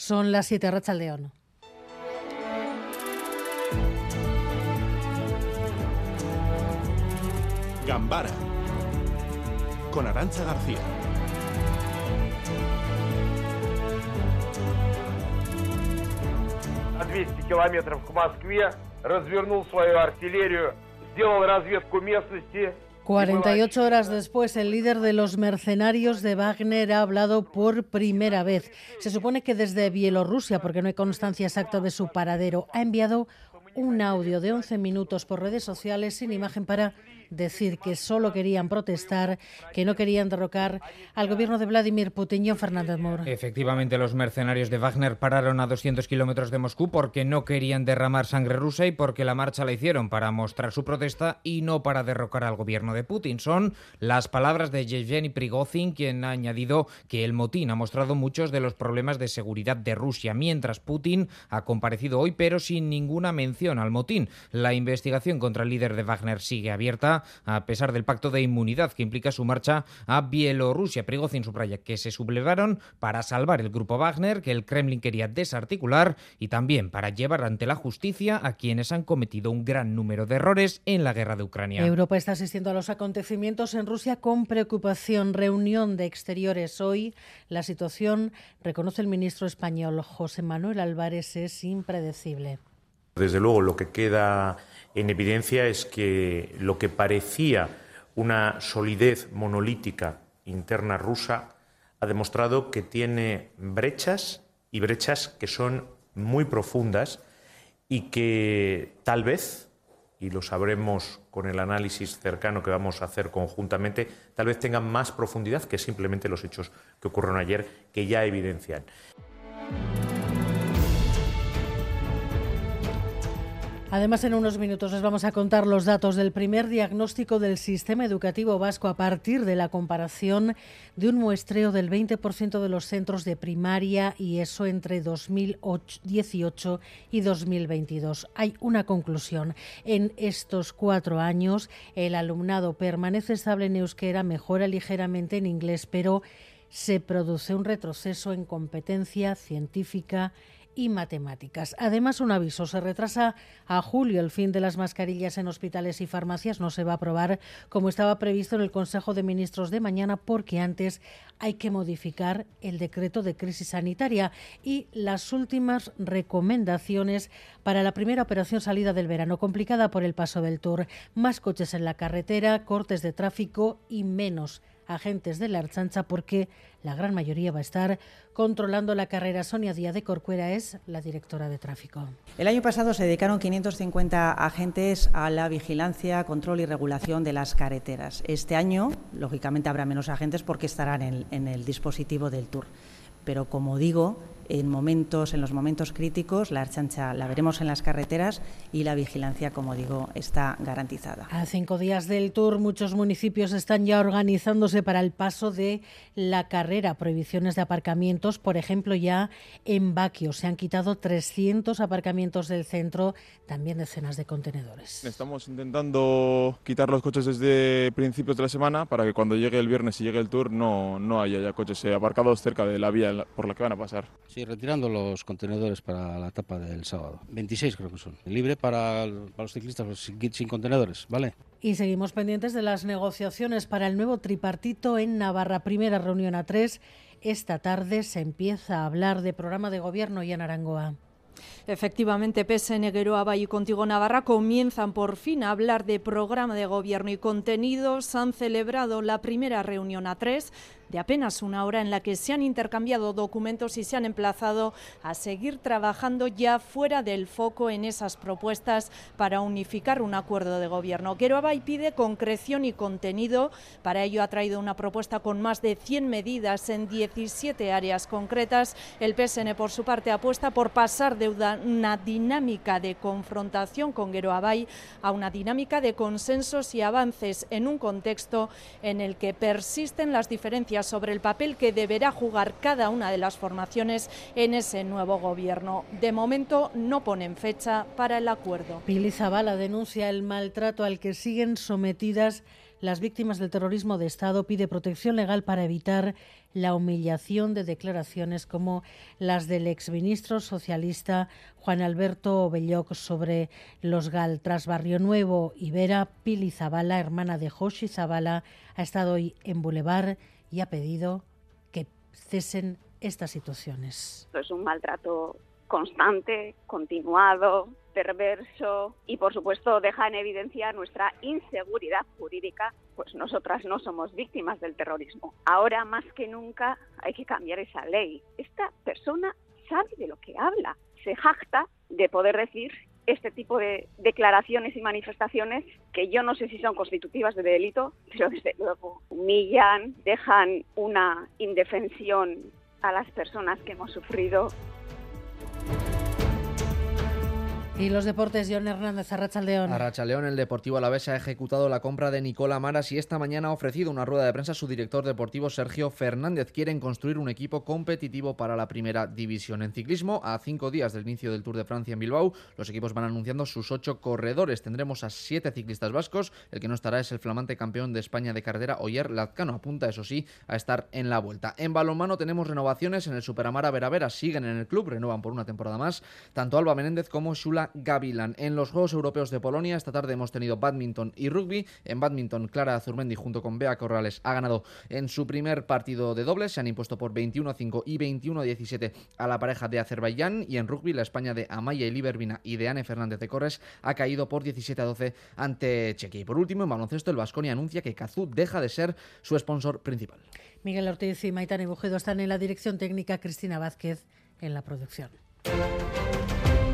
Son las 7 Racha León. Gambara con Arancha García. На 200 километров к Москве развернул свою артиллерию, сделал разведку местности 48 horas después, el líder de los mercenarios de Wagner ha hablado por primera vez. Se supone que desde Bielorrusia, porque no hay constancia exacta de su paradero, ha enviado un audio de 11 minutos por redes sociales sin imagen para decir que solo querían protestar, que no querían derrocar al gobierno de Vladimir Putin. y Fernández Moro. Efectivamente, los mercenarios de Wagner pararon a 200 kilómetros de Moscú porque no querían derramar sangre rusa y porque la marcha la hicieron para mostrar su protesta y no para derrocar al gobierno de Putin. Son las palabras de Yevgeny Prigozhin, quien ha añadido que el motín ha mostrado muchos de los problemas de seguridad de Rusia, mientras Putin ha comparecido hoy, pero sin ninguna mención al motín. La investigación contra el líder de Wagner sigue abierta a pesar del pacto de inmunidad que implica su marcha a Bielorrusia. Prigozhin subraya que se sublevaron para salvar el grupo Wagner, que el Kremlin quería desarticular, y también para llevar ante la justicia a quienes han cometido un gran número de errores en la guerra de Ucrania. Europa está asistiendo a los acontecimientos en Rusia con preocupación. Reunión de exteriores hoy. La situación, reconoce el ministro español José Manuel Álvarez, es impredecible. Desde luego, lo que queda en evidencia es que lo que parecía una solidez monolítica interna rusa ha demostrado que tiene brechas y brechas que son muy profundas y que tal vez, y lo sabremos con el análisis cercano que vamos a hacer conjuntamente, tal vez tengan más profundidad que simplemente los hechos que ocurrieron ayer, que ya evidencian. Además, en unos minutos les vamos a contar los datos del primer diagnóstico del sistema educativo vasco a partir de la comparación de un muestreo del 20% de los centros de primaria y eso entre 2018 y 2022. Hay una conclusión. En estos cuatro años, el alumnado permanece estable en euskera, mejora ligeramente en inglés, pero se produce un retroceso en competencia científica y matemáticas. Además, un aviso, se retrasa a julio el fin de las mascarillas en hospitales y farmacias. No se va a aprobar como estaba previsto en el Consejo de Ministros de mañana porque antes hay que modificar el decreto de crisis sanitaria y las últimas recomendaciones para la primera operación salida del verano, complicada por el paso del Tour. Más coches en la carretera, cortes de tráfico y menos agentes de la Archancha porque la gran mayoría va a estar controlando la carrera. Sonia Díaz de Corcuera es la directora de tráfico. El año pasado se dedicaron 550 agentes a la vigilancia, control y regulación de las carreteras. Este año, lógicamente, habrá menos agentes porque estarán en, en el dispositivo del Tour. Pero, como digo, en momentos, en los momentos críticos, la archancha la veremos en las carreteras y la vigilancia, como digo, está garantizada. A cinco días del Tour, muchos municipios están ya organizándose para el paso de la carrera. Prohibiciones de aparcamientos, por ejemplo, ya en Baquio se han quitado 300 aparcamientos del centro, también decenas de contenedores. Estamos intentando quitar los coches desde principios de la semana para que cuando llegue el viernes y llegue el Tour no, no haya ya coches aparcados cerca de la vía por la que van a pasar. Sí, retirando los contenedores para la etapa del sábado. 26 creo que son. Libre para, los ciclistas pues, sin, sin contenedores, ¿vale? Y seguimos pendientes de las negociaciones para el nuevo tripartito en Navarra. Primera reunión a tres. Esta tarde se empieza a hablar de programa de gobierno y en Arangoa. Efectivamente, PSN Geroa y Contigo Navarra comienzan por fin a hablar de programa de gobierno y contenidos. Han celebrado la primera reunión a tres de apenas una hora en la que se han intercambiado documentos y se han emplazado a seguir trabajando ya fuera del foco en esas propuestas para unificar un acuerdo de gobierno. Queroabay pide concreción y contenido. Para ello ha traído una propuesta con más de 100 medidas en 17 áreas concretas. El PSN, por su parte, apuesta por pasar de una dinámica de confrontación con Geroabay a una dinámica de consensos y avances en un contexto en el que persisten las diferencias sobre el papel que deberá jugar cada una de las formaciones en ese nuevo gobierno. De momento no ponen fecha para el acuerdo. Pili Zabala denuncia el maltrato al que siguen sometidas las víctimas del terrorismo de Estado pide protección legal para evitar la humillación de declaraciones como las del exministro socialista Juan Alberto Belloc sobre los GAL. Tras Barrio Nuevo, Ibera Pili Zabala, hermana de Joshi Zabala, ha estado hoy en Boulevard y ha pedido que cesen estas situaciones. Es un maltrato constante, continuado, perverso y por supuesto deja en evidencia nuestra inseguridad jurídica, pues nosotras no somos víctimas del terrorismo. Ahora más que nunca hay que cambiar esa ley. Esta persona sabe de lo que habla, se jacta de poder decir este tipo de declaraciones y manifestaciones que yo no sé si son constitutivas de delito, pero desde luego humillan, dejan una indefensión a las personas que hemos sufrido y los deportes, John Hernández, Arrachaldeón. Arrachaldeón, el Deportivo Alavés ha ejecutado la compra de Nicola Maras y esta mañana ha ofrecido una rueda de prensa a su director deportivo Sergio Fernández. Quieren construir un equipo competitivo para la primera división. En ciclismo, a cinco días del inicio del Tour de Francia en Bilbao, los equipos van anunciando sus ocho corredores. Tendremos a siete ciclistas vascos. El que no estará es el flamante campeón de España de carrera, Oyer Lazcano. Apunta, eso sí, a estar en la vuelta. En balonmano tenemos renovaciones en el Superamara Veravera. Siguen en el club, renuevan por una temporada más. Tanto Alba Menéndez como Shula Gavilan. En los Juegos Europeos de Polonia esta tarde hemos tenido badminton y rugby. En badminton, Clara Azurmendi junto con Bea Corrales ha ganado en su primer partido de dobles. Se han impuesto por 21-5 y 21-17 a la pareja de Azerbaiyán. Y en rugby, la España de Amaya y Libervina y de Anne Fernández de Corres ha caído por 17-12 ante Chequia. Y por último, en baloncesto, el Vasconia anuncia que Cazú deja de ser su sponsor principal. Miguel Ortiz y Maitane Bujedo están en la dirección técnica, Cristina Vázquez en la producción.